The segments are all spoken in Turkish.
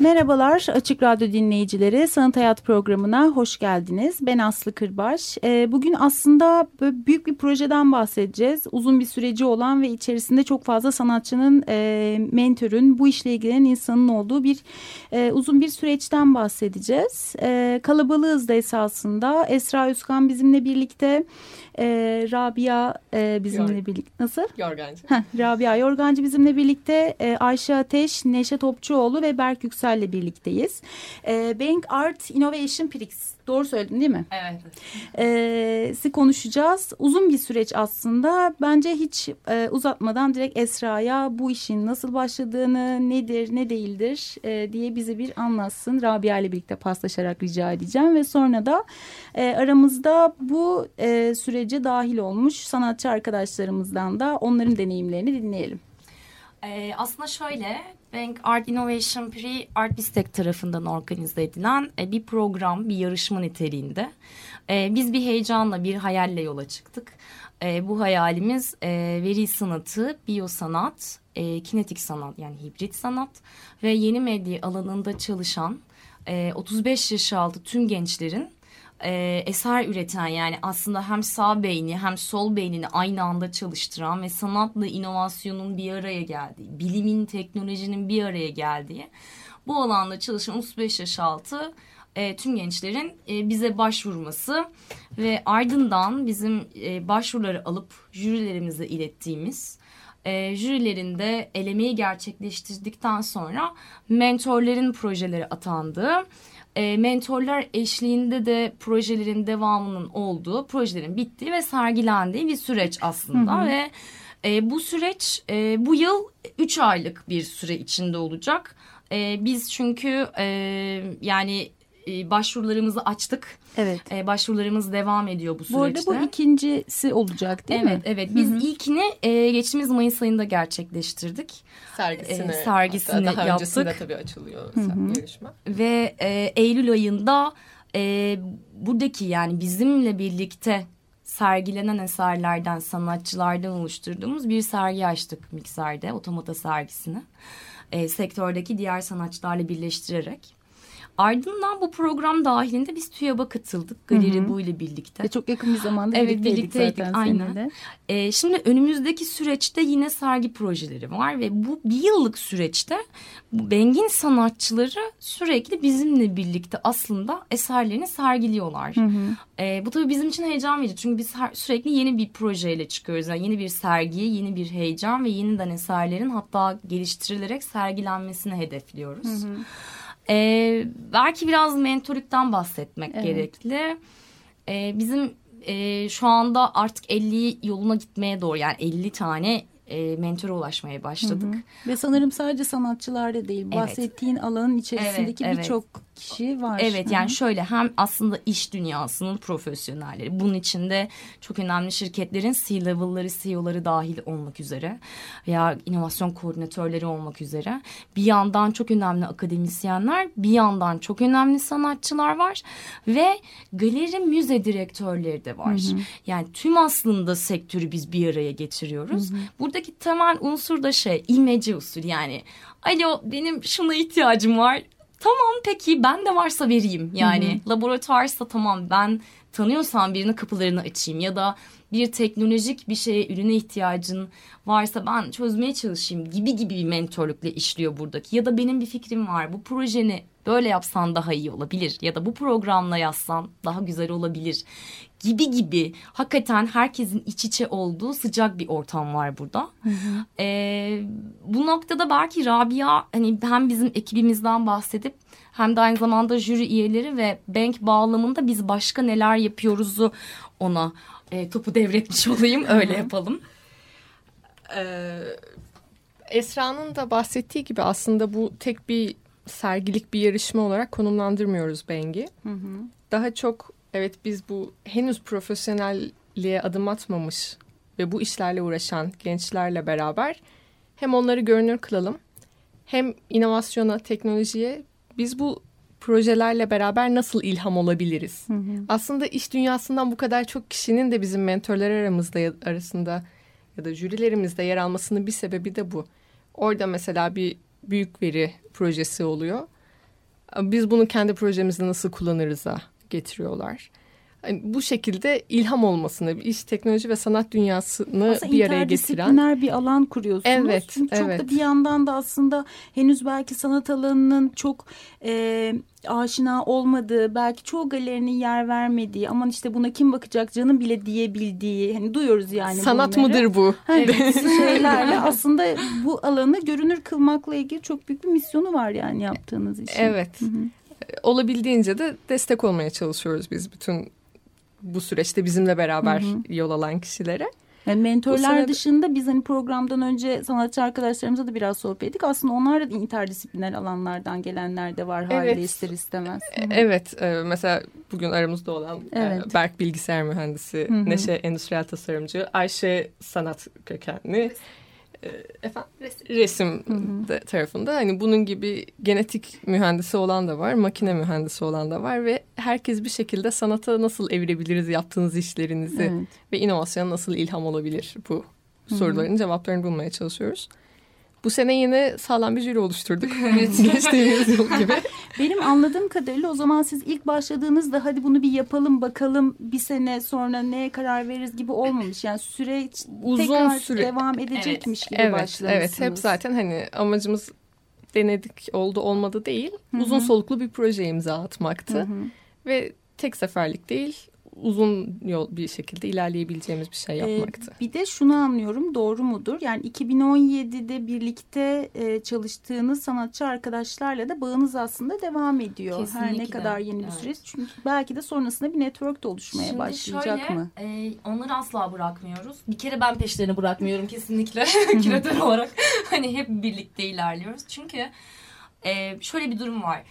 Merhabalar Açık Radyo dinleyicileri. Sanat Hayat programına hoş geldiniz. Ben Aslı Kırbaş. Ee, bugün aslında büyük bir projeden bahsedeceğiz. Uzun bir süreci olan ve içerisinde çok fazla sanatçının, e, mentörün, bu işle ilgilenen insanın olduğu bir e, uzun bir süreçten bahsedeceğiz. E, kalabalığız da esasında. Esra Özkan bizimle birlikte. Rabia bizimle Yor birlikte. Nasıl? Yorgancı. Heh, Rabia Yorgancı bizimle birlikte. Ayşe Ateş, Neşe Topçuoğlu ve Berk Yüksel'le birlikteyiz. E, Bank Art Innovation Prix. Doğru söyledim değil mi? Evet. E, si konuşacağız. Uzun bir süreç aslında. Bence hiç e, uzatmadan direkt Esra'ya bu işin nasıl başladığını, nedir, ne değildir e, diye bize bir anlatsın. Rabia ile birlikte paslaşarak rica edeceğim ve sonra da e, aramızda bu e, sürece dahil olmuş sanatçı arkadaşlarımızdan da onların deneyimlerini dinleyelim. Ee, aslında şöyle, Bank Art Innovation Prix Art Bistek tarafından organize edilen e, bir program, bir yarışma niteliğinde. E, biz bir heyecanla, bir hayalle yola çıktık. E, bu hayalimiz veri sanatı, biyosanat, e, kinetik sanat yani hibrit sanat ve yeni medya alanında çalışan e, 35 yaş altı tüm gençlerin e, eser üreten yani aslında hem sağ beyni hem sol beynini aynı anda çalıştıran ve sanatla inovasyonun bir araya geldiği, bilimin, teknolojinin bir araya geldiği bu alanda çalışan 35 yaş altı e, tüm gençlerin e, bize başvurması ve ardından bizim e, başvuruları alıp jürilerimize ilettiğimiz e, jürilerinde elemeyi gerçekleştirdikten sonra mentorların projeleri atandığı e, mentorlar eşliğinde de projelerin devamının olduğu, projelerin bittiği ve sergilendiği bir süreç aslında hı hı. ve e, bu süreç e, bu yıl 3 aylık bir süre içinde olacak. E, biz çünkü e, yani e, başvurularımızı açtık. Evet. E, başvurularımız devam ediyor bu süreçte. Bu arada bu ikincisi olacak değil evet, mi? Evet evet. Biz Hı -hı. ilkini e, geçtiğimiz Mayıs ayında gerçekleştirdik. Sergisini, e, sergisini daha yaptık. öncesinde tabii açılıyor Hı -hı. yarışma. Ve e, Eylül ayında e, buradaki yani bizimle birlikte sergilenen eserlerden, sanatçılardan oluşturduğumuz bir sergi açtık Mikser'de, Otomata sergisini. E, sektördeki diğer sanatçılarla birleştirerek. Ardından bu program dahilinde biz TÜYAB'a katıldık. Galeri bu ile birlikte. Ve çok yakın bir zamanda evet, birlikteydik, birlikteydik zaten aynen. seninle. Ee, şimdi önümüzdeki süreçte yine sergi projeleri var ve bu bir yıllık süreçte bu Bengin sanatçıları sürekli bizimle birlikte aslında eserlerini sergiliyorlar. Hı hı. Ee, bu tabii bizim için heyecan verici çünkü biz her, sürekli yeni bir projeyle çıkıyoruz. Yani yeni bir sergiye, yeni bir heyecan ve yeniden eserlerin hatta geliştirilerek sergilenmesini hedefliyoruz. Hı hı. Ee, belki biraz mentorluktan bahsetmek Evet. gerekli. Ee, bizim e, şu anda artık 50 yoluna gitmeye doğru yani 50 tane e, mentora ulaşmaya başladık. Ve sanırım sadece sanatçılarda değil. Evet. Bahsettiğin alanın içerisindeki Evet, evet. birçok kişi var. Evet Hı yani şöyle hem aslında iş dünyasının profesyonelleri bunun içinde çok önemli şirketlerin C-level'ları CEO'ları dahil olmak üzere veya inovasyon koordinatörleri olmak üzere bir yandan çok önemli akademisyenler bir yandan çok önemli sanatçılar var ve galeri müze direktörleri de var. Hı hı. Yani tüm aslında sektörü biz bir araya getiriyoruz. Buradaki temel unsur da şey imece usul yani alo benim şuna ihtiyacım var Tamam peki ben de varsa vereyim. Yani laboratuvarsa tamam ben tanıyorsam birine kapılarını açayım ya da bir teknolojik bir şeye ürüne ihtiyacın varsa ben çözmeye çalışayım gibi gibi bir mentorlukla işliyor buradaki. Ya da benim bir fikrim var bu projeni böyle yapsan daha iyi olabilir ya da bu programla yazsan daha güzel olabilir gibi gibi hakikaten herkesin iç içe olduğu sıcak bir ortam var burada. Ee, bu noktada belki Rabia hani hem bizim ekibimizden bahsedip hem de aynı zamanda jüri üyeleri ve bank bağlamında biz başka neler yapıyoruzu ona e, topu devretmiş olayım öyle yapalım. Ee, Esra'nın da bahsettiği gibi aslında bu tek bir sergilik bir yarışma olarak konumlandırmıyoruz Bengi. Daha çok evet biz bu henüz profesyonelliğe adım atmamış ve bu işlerle uğraşan gençlerle beraber hem onları görünür kılalım hem inovasyona, teknolojiye biz bu projelerle beraber nasıl ilham olabiliriz? Aslında iş dünyasından bu kadar çok kişinin de bizim mentorlar aramızda arasında ya da jürilerimizde yer almasının bir sebebi de bu. Orada mesela bir büyük veri projesi oluyor. Biz bunu kendi projemizde nasıl kullanırız'a getiriyorlar. Hani bu şekilde ilham olmasını, iş, teknoloji ve sanat dünyasını Aslında bir araya getiren interdisipliner bir alan kuruyorsunuz. Evet, Çünkü çok da evet. bir yandan da aslında henüz belki sanat alanının çok e, aşina olmadığı, belki çoğu galerinin yer vermediği, aman işte buna kim bakacak canım bile diyebildiği, hani duyuyoruz yani sanat bunları. mıdır bu? Evet. şeylerle aslında bu alanı görünür kılmakla ilgili çok büyük bir misyonu var yani yaptığınız işin. Evet. Olabildiğince de destek olmaya çalışıyoruz biz bütün bu süreçte bizimle beraber yol alan kişilere. Yani mentorlar Bu sene- dışında biz hani programdan önce sanatçı arkadaşlarımıza da biraz sohbet ettik. Aslında onlar da interdisipliner alanlardan gelenler de var haliyle Evet. ister istemez. Hı hı. Evet, e, mesela bugün aramızda olan e, Evet. Berk bilgisayar mühendisi, Hı hı. Neşe endüstriyel tasarımcı, Ayşe sanat kökenli, e, efendim? Resim. De tarafında. Hani bunun gibi genetik mühendisi olan da var, makine mühendisi olan da var ve herkes bir şekilde sanata nasıl evirebiliriz yaptığınız işlerinizi Evet. ve inovasyona nasıl ilham olabilir bu soruların cevaplarını bulmaya çalışıyoruz. Bu sene yine sağlam bir jüri oluşturduk. Geçtiğimiz yıl gibi. Benim anladığım kadarıyla o zaman siz ilk başladığınızda hadi bunu bir yapalım bakalım bir sene sonra neye karar veririz gibi olmamış. Yani süreç Uzun tekrar süre- devam edecekmiş gibi Evet, başlamışsınız. evet. Hep zaten hani amacımız denedik oldu olmadı değil. Uzun soluklu bir proje imza atmaktı. Ve tek seferlik değil, uzun yol bir şekilde ilerleyebileceğimiz bir şey Ee, yapmaktı. bir de şunu anlıyorum doğru mudur? Yani 2017'de birlikte e, çalıştığınız sanatçı arkadaşlarla da bağınız aslında devam ediyor. Her ne Kesinlikle. kadar yeni bir Evet. süreç. Çünkü belki de sonrasında bir network de oluşmaya Şimdi başlayacak şöyle, mı? e, onları asla bırakmıyoruz. Bir kere ben peşlerini bırakmıyorum kesinlikle küratör olarak. Hani hep birlikte ilerliyoruz. Çünkü e, şöyle bir durum var.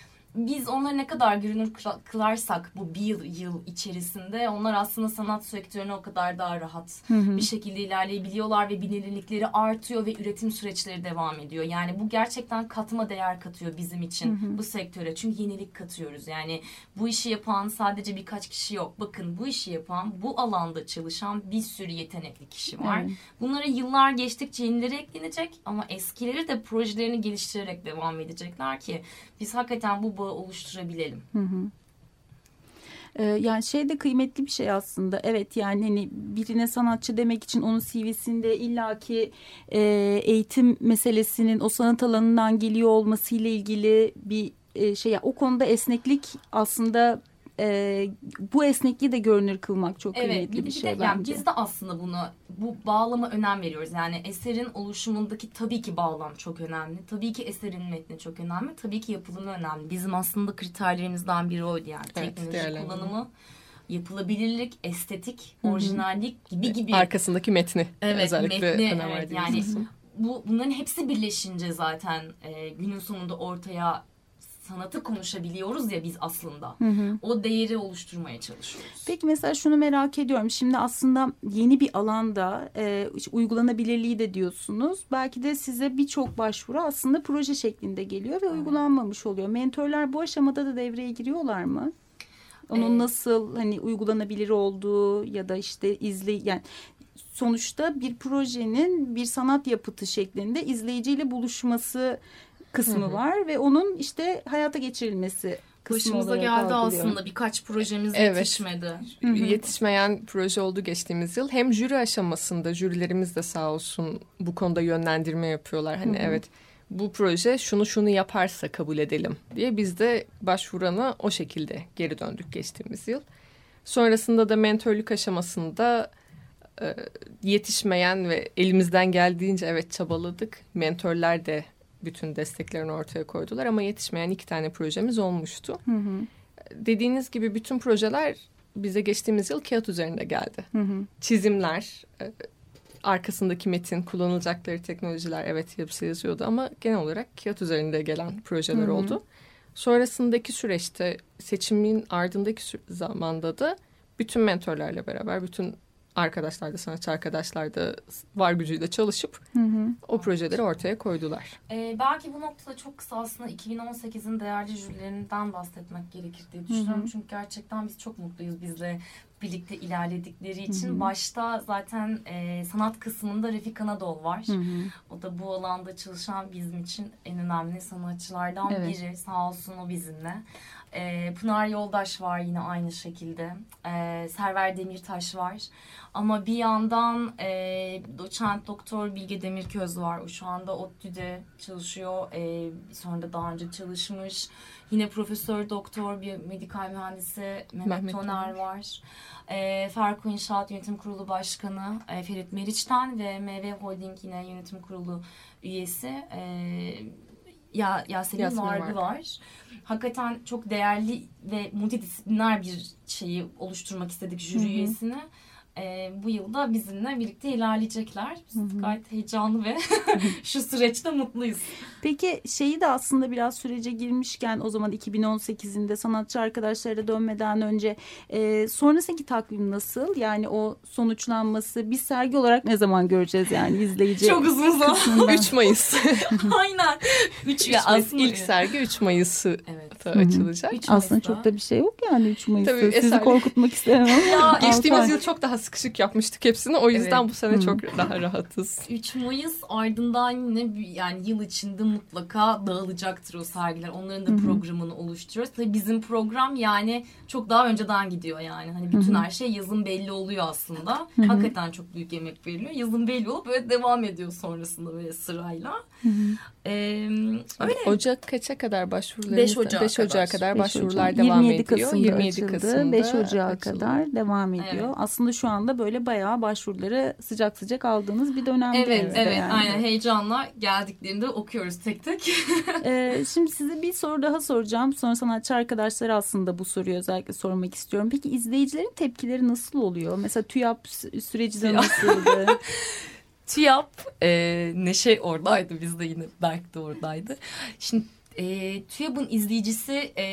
Biz onları ne kadar görünür kıla- kılarsak bu bir yıl, yıl içerisinde onlar aslında sanat sektörüne o kadar daha rahat bir şekilde ilerleyebiliyorlar ve bilinirlikleri artıyor ve üretim süreçleri devam ediyor. Yani bu gerçekten katma değer katıyor bizim için bu sektöre. Çünkü yenilik katıyoruz. Yani bu işi yapan sadece birkaç kişi yok. Bakın bu işi yapan, bu alanda çalışan bir sürü yetenekli kişi var. Evet. Bunlara yıllar geçtikçe yenileri eklenecek ama eskileri de projelerini geliştirerek devam edecekler ki biz hakikaten bu bağı oluşturabilelim. Ee, yani şey de kıymetli bir şey aslında. Evet yani hani birine sanatçı demek için onun CV'sinde illaki e, eğitim meselesinin o sanat alanından geliyor olmasıyla ilgili bir e, şey. O konuda esneklik aslında e, bu esnekliği de görünür kılmak çok kıymetli bir, bir şey de, yani bence. biz de aslında bunu bu bağlama önem veriyoruz. Yani eserin oluşumundaki tabii ki bağlam çok önemli. Tabii ki eserin metni çok önemli. Tabii ki yapılımı önemli. Bizim aslında kriterlerimizden biri oydu yani. Evet, Teknoloji kullanımı, yapılabilirlik, estetik, orijinallik gibi gibi. Arkasındaki metni Evet, özellikle metni, evet, yani bu bunların hepsi birleşince zaten e, günün sonunda ortaya sanatı konuşabiliyoruz ya biz aslında. O değeri oluşturmaya çalışıyoruz. Peki mesela şunu merak ediyorum. Şimdi aslında yeni bir alanda e, uygulanabilirliği de diyorsunuz. Belki de size birçok başvuru aslında proje şeklinde geliyor ve uygulanmamış oluyor. Mentorlar bu aşamada da devreye giriyorlar mı? Onun Ee, nasıl hani uygulanabilir olduğu ya da işte izle yani sonuçta bir projenin bir sanat yapıtı şeklinde izleyiciyle buluşması kısmı var ve onun işte hayata geçirilmesi Başımıza geldi aslında birkaç projemiz Evet. yetişmedi. Yetişmeyen proje oldu geçtiğimiz yıl. Hem jüri aşamasında jürilerimiz de sağ olsun bu konuda yönlendirme yapıyorlar. Hani evet bu proje şunu şunu yaparsa kabul edelim diye biz de başvurana o şekilde geri döndük geçtiğimiz yıl. Sonrasında da mentörlük aşamasında e, yetişmeyen ve elimizden geldiğince evet çabaladık. Mentörler de bütün desteklerini ortaya koydular ama yetişmeyen iki tane projemiz olmuştu. Dediğiniz gibi bütün projeler bize geçtiğimiz yıl kağıt üzerinde geldi. Hı hı. Çizimler, e, arkasındaki metin, kullanılacakları teknolojiler evet hepsi yazıyordu ama genel olarak kağıt üzerinde gelen projeler hı hı. oldu. Sonrasındaki süreçte seçimin ardındaki zamanda da bütün mentorlarla beraber bütün arkadaşlar da sanatçı arkadaşlar da var gücüyle çalışıp hı hı. o projeleri ortaya koydular. Ee, belki bu noktada çok kısa aslında 2018'in değerli jürilerinden bahsetmek gerekir diye düşünüyorum. Hı hı. Çünkü gerçekten biz çok mutluyuz bizle birlikte ilerledikleri için. Hı hı. Başta zaten e, sanat kısmında Refik Anadol var. Hı hı. O da bu alanda çalışan bizim için en önemli sanatçılardan evet. biri. Sağ olsun o bizimle. E, Pınar Yoldaş var yine aynı şekilde. E, Server Demirtaş var. Ama bir yandan e, doçent doktor Bilge Demirköz var. O şu anda ODTÜ'de çalışıyor. E, sonra da daha önce çalışmış. Yine profesör doktor bir medikal mühendisi Mehmet, Mehmet Toner var. E, Ferko İnşaat Yönetim Kurulu Başkanı e, Ferit Meriç'ten ve MV Holding yine yönetim kurulu üyesi e, ya Yasemin, Yasemin Vargı var. var. Hakikaten çok değerli ve multidisipliner bir şeyi oluşturmak istedik jüri üyesini e, bu yılda bizimle birlikte ilerleyecekler. Biz hı hı. gayet heyecanlı ve şu süreçte mutluyuz. Peki şeyi de aslında biraz sürece girmişken o zaman 2018'inde sanatçı arkadaşlara dönmeden önce e, sonrasındaki takvim nasıl? Yani o sonuçlanması biz sergi olarak ne zaman göreceğiz yani izleyici? Çok uzun zaman. 3 Mayıs. Aynen. 3, 3 Mayıs. İlk sergi 3 Mayıs'ı evet. açılacak. 3 aslında çok da bir şey yok yani 3 Mayıs'ta. Tabii, Sizi eser... korkutmak istemem ya, geçtiğimiz yıl çok daha sıkışık yapmıştık hepsini. O yüzden evet. bu sene çok daha rahatız. 3 Mayıs ardından yine yani yıl içinde mutlaka dağılacaktır o sergiler. Onların da programını oluşturuyoruz. Tabii bizim program yani çok daha önceden gidiyor yani. Hani bütün her şey yazın belli oluyor aslında. Hakikaten çok büyük emek veriliyor. Yazın belli olup böyle devam ediyor sonrasında böyle sırayla. Ee, öyle. Ocak kaça kadar başvurularımız? 5 Ocak'a 5 Ocak'a kadar, kadar başvurular Ocak. devam 27 ediyor. Kasım'da 27 açıldı. Kasım'da 5 Ocak'a kadar devam ediyor. Evet. Aslında şu anda böyle bayağı başvuruları sıcak sıcak aldığınız bir dönemde. Evet, evet. Yani. Aynen heyecanla geldiklerinde okuyoruz tek tek. ee, şimdi size bir soru daha soracağım. Sonra sanatçı arkadaşlar aslında bu soruyu özellikle sormak istiyorum. Peki izleyicilerin tepkileri nasıl oluyor? Mesela TÜYAP süreci de nasıldı? TÜYAP e, Neşe oradaydı biz de yine Berk de oradaydı. Şimdi e, TÜYAP'ın izleyicisi e,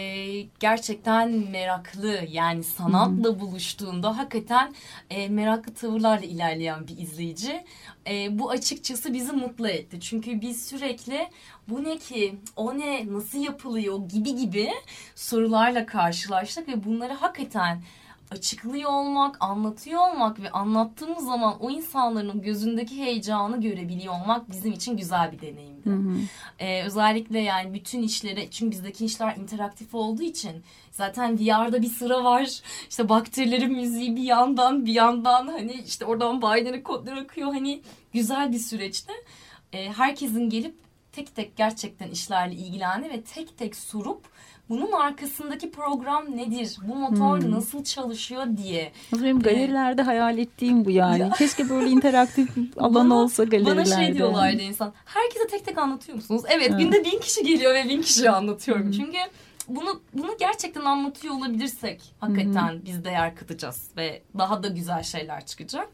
gerçekten meraklı yani sanatla buluştuğunda hakikaten e, meraklı tavırlarla ilerleyen bir izleyici. E, bu açıkçası bizi mutlu etti. Çünkü biz sürekli bu ne ki, o ne, nasıl yapılıyor gibi gibi sorularla karşılaştık ve bunları hakikaten açıklıyor olmak, anlatıyor olmak ve anlattığımız zaman o insanların gözündeki heyecanı görebiliyor olmak bizim için güzel bir deneyimdi. Hı hı. Ee, özellikle yani bütün işlere çünkü bizdeki işler interaktif olduğu için zaten VR'da bir sıra var. İşte bakterilerin müziği bir yandan bir yandan hani işte oradan binary kodlar akıyor. Hani güzel bir süreçte ee, herkesin gelip tek tek gerçekten işlerle ilgilendi ve tek tek sorup bunun arkasındaki program nedir? Bu motor hmm. nasıl çalışıyor diye. Benim galerilerde hayal ettiğim bu yani. Keşke böyle interaktif alan olsa galerilerde. Bana şey diyorlardı insan. Herkese tek tek anlatıyor musunuz? Evet ha. günde bin kişi geliyor ve bin kişi anlatıyorum. Hmm. Çünkü bunu bunu gerçekten anlatıyor olabilirsek hakikaten hmm. biz değer katacağız ve daha da güzel şeyler çıkacak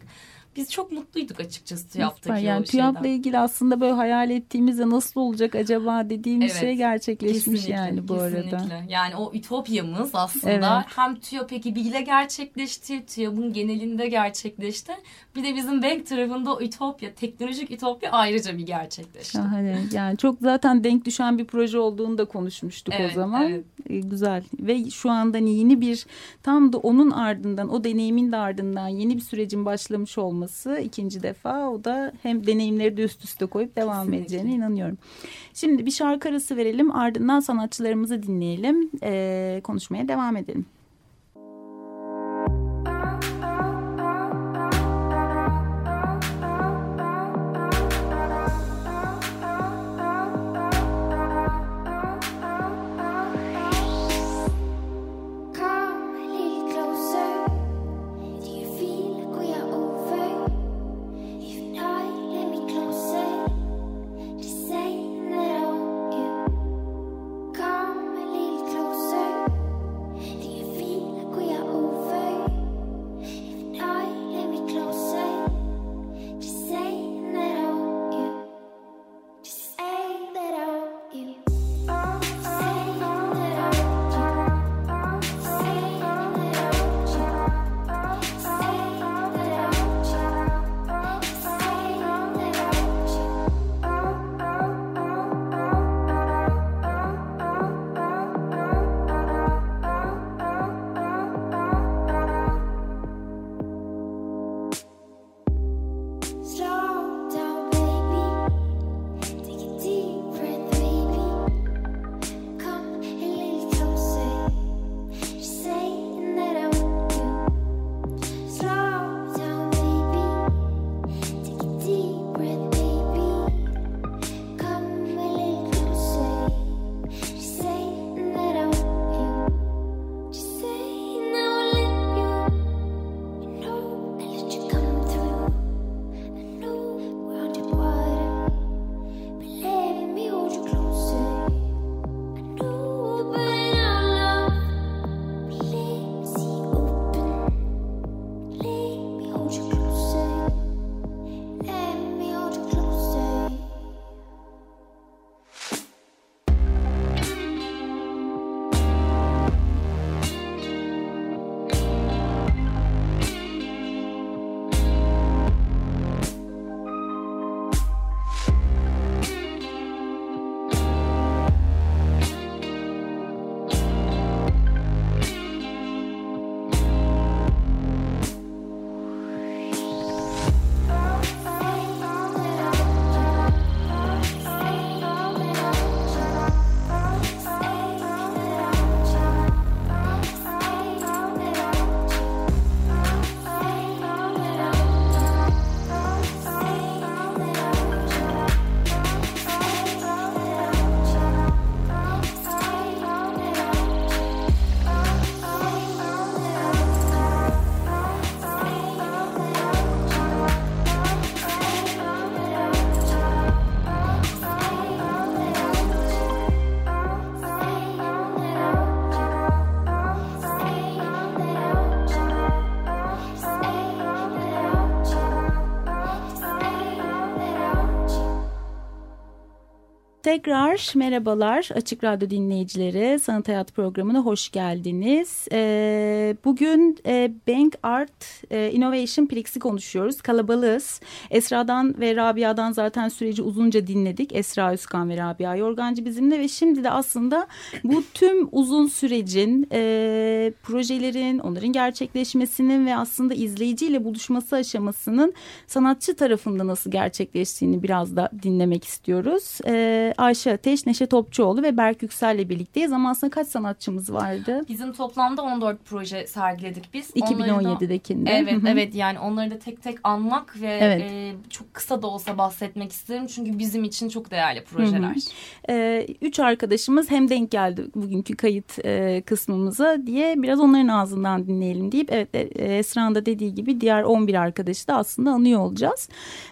biz çok mutluyduk açıkçası TÜYAP'taki yani, o TÜYAP'la ilgili aslında böyle hayal ettiğimizde nasıl olacak acaba dediğimiz evet, şey gerçekleşmiş yani bu kesinlikle. arada. Yani o ütopyamız aslında evet. hem TÜYAP ekibiyle gerçekleşti, TÜYAP'ın genelinde gerçekleşti. Bir de bizim bank tarafında o ütopya, teknolojik ütopya ayrıca bir gerçekleşti. Şahane. Yani çok zaten denk düşen bir proje olduğunu da konuşmuştuk evet, o zaman. Evet. Ee, güzel. Ve şu anda yeni bir tam da onun ardından, o deneyimin de ardından yeni bir sürecin başlamış olması olması ikinci defa o da hem deneyimleri de üst üste koyup devam Kesinlikle. edeceğine inanıyorum. Şimdi bir şarkı arası verelim ardından sanatçılarımızı dinleyelim ee, konuşmaya devam edelim. Tekrar merhabalar Açık Radyo dinleyicileri. Sanat Hayat programına hoş geldiniz. Ee, bugün e, Bank Art e, Innovation Prix'si konuşuyoruz. Kalabalığız. Esra'dan ve Rabia'dan zaten süreci uzunca dinledik. Esra Özkan ve Rabia Yorgancı bizimle ve şimdi de aslında bu tüm uzun sürecin, e, projelerin, onların gerçekleşmesinin ve aslında izleyiciyle buluşması aşamasının sanatçı tarafında nasıl gerçekleştiğini biraz da dinlemek istiyoruz. E, Ayşe Ateş, Neşe Topçuoğlu ve Berk Yüksel'le birlikteyiz. Ama aslında kaç sanatçımız vardı? Bizim toplamda 14 proje sergiledik biz. 2017'dekinde. Evet, evet yani onları da tek tek anmak ve evet. e, çok kısa da olsa bahsetmek isterim. Çünkü bizim için çok değerli projeler. E, üç arkadaşımız hem denk geldi bugünkü kayıt e, kısmımıza diye biraz onların ağzından dinleyelim deyip evet e, Esra'nın da dediği gibi diğer 11 arkadaşı da aslında anıyor olacağız.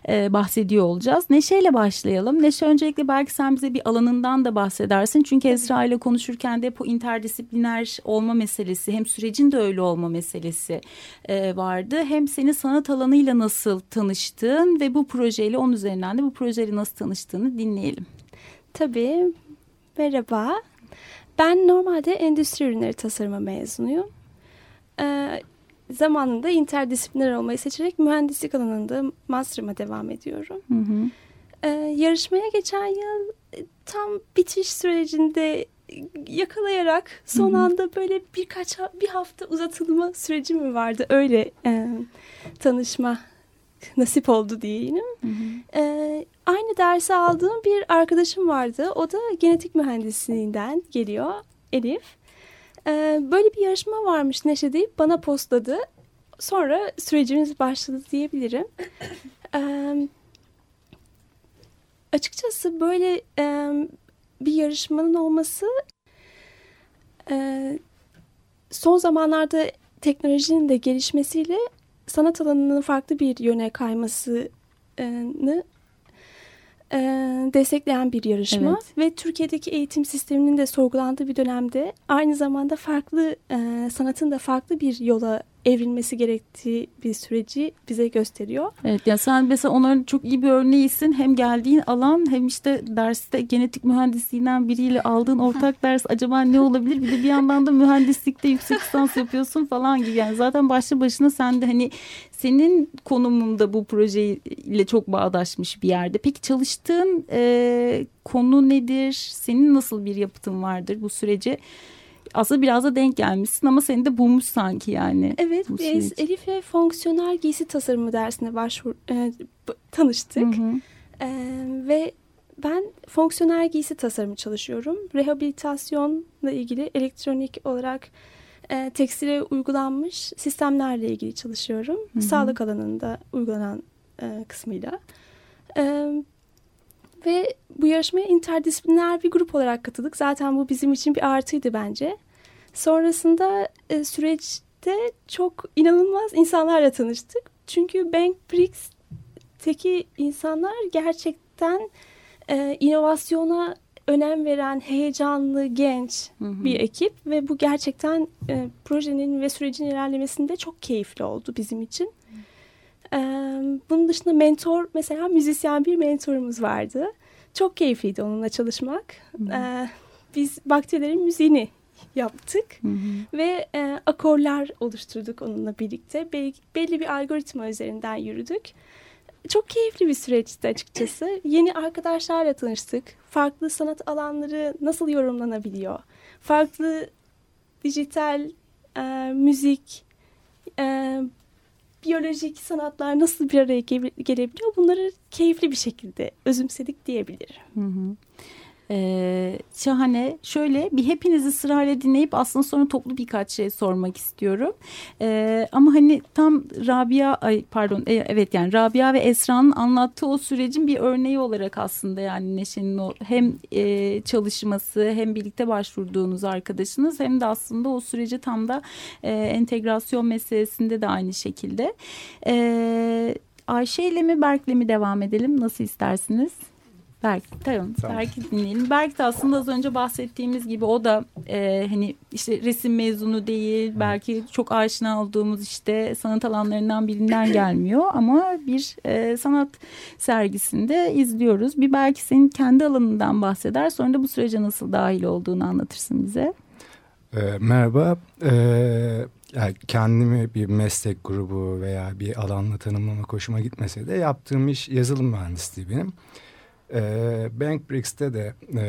E, bahsediyor olacağız. Neşe ile başlayalım. Neşe öncelikle belki sen bize bir alanından da bahsedersin. Çünkü Esra ile konuşurken de hep o interdisipliner olma meselesi hem sürecin de öyle olma meselesi e, vardı. Hem seni sanat alanıyla nasıl tanıştığın ve bu projeyle onun üzerinden de bu projeyle nasıl tanıştığını dinleyelim. Tabii. Merhaba. Ben normalde endüstri ürünleri tasarımı mezunuyum. Ee, zamanında interdisipliner olmayı seçerek mühendislik alanında master'ıma devam ediyorum. Hı hı. Ee, yarışmaya geçen yıl tam bitiş sürecinde yakalayarak son anda böyle birkaç bir hafta uzatılma süreci mi vardı öyle e, tanışma nasip oldu diyeyim. Hı hı. E, aynı dersi aldığım bir arkadaşım vardı. O da genetik mühendisliğinden geliyor Elif. E, böyle bir yarışma varmış Neşe deyip bana postladı. Sonra sürecimiz başladı diyebilirim. E, açıkçası böyle e, bir yarışmanın olması e, son zamanlarda teknolojinin de gelişmesiyle sanat alanının farklı bir yöne kaymasını e, destekleyen bir yarışma evet. ve Türkiye'deki eğitim sisteminin de sorgulandığı bir dönemde aynı zamanda farklı e, sanatın da farklı bir yola evrilmesi gerektiği bir süreci bize gösteriyor. Evet yani sen mesela onların çok iyi bir örneğisin. Hem geldiğin alan hem işte derste genetik mühendisliğinden biriyle aldığın ortak ders acaba ne olabilir? Bir de bir yandan da mühendislikte yüksek lisans yapıyorsun falan gibi. Yani zaten başlı başına sen de hani senin konumunda bu projeyle çok bağdaşmış bir yerde. Peki çalıştığın e, konu nedir? Senin nasıl bir yapıtın vardır bu sürece? Aslında biraz da denk gelmişsin ama seni de bulmuş sanki yani. Evet biz Elif'le fonksiyonel giysi tasarımı dersine başvur e, tanıştık. Hı hı. E, ve ben fonksiyonel giysi tasarımı çalışıyorum. Rehabilitasyonla ilgili elektronik olarak e, tekstile uygulanmış sistemlerle ilgili çalışıyorum. Hı hı. Sağlık alanında uygulanan e, kısmıyla. E, ve bu yarışmaya interdisipliner bir grup olarak katıldık. Zaten bu bizim için bir artıydı bence. Sonrasında e, süreçte çok inanılmaz insanlarla tanıştık. Çünkü Bank Brix'teki insanlar gerçekten e, inovasyona önem veren heyecanlı genç hı hı. bir ekip ve bu gerçekten e, projenin ve sürecin ilerlemesinde çok keyifli oldu bizim için. E, bunun dışında mentor mesela müzisyen bir mentorumuz vardı. Çok keyifliydi onunla çalışmak. Hı. E, biz bakterilerin müziğini yaptık hı hı. ve e, akorlar oluşturduk onunla birlikte. Belli, belli bir algoritma üzerinden yürüdük. Çok keyifli bir süreçti açıkçası. Yeni arkadaşlarla tanıştık. Farklı sanat alanları nasıl yorumlanabiliyor? Farklı dijital e, müzik, e, biyolojik sanatlar nasıl bir araya gelebiliyor? Bunları keyifli bir şekilde özümsedik diyebilirim. Hı hı. Ee, şahane. Şöyle bir hepinizi sırayla dinleyip aslında sonra toplu birkaç şey sormak istiyorum. Ee, ama hani tam Rabia ay pardon e, evet yani Rabia ve Esra'nın anlattığı o sürecin bir örneği olarak aslında yani Neşe'nin o hem e, çalışması hem birlikte başvurduğunuz arkadaşınız hem de aslında o süreci tam da e, entegrasyon meselesinde de aynı şekilde. E, Ayşe ile mi Berk'le mi devam edelim? Nasıl istersiniz? Berk, tamam. tamam. Berk'i dinleyelim. Berk de aslında az önce bahsettiğimiz gibi o da e, hani işte resim mezunu değil. Belki çok aşina olduğumuz işte sanat alanlarından birinden gelmiyor. Ama bir e, sanat sergisinde izliyoruz. Bir belki senin kendi alanından bahseder. Sonra da bu sürece nasıl dahil olduğunu anlatırsın bize. E, merhaba. E, yani kendimi bir meslek grubu veya bir alanla tanımlama hoşuma gitmese de yaptığım iş yazılım mühendisliği benim. E, Bankbrix'te de e,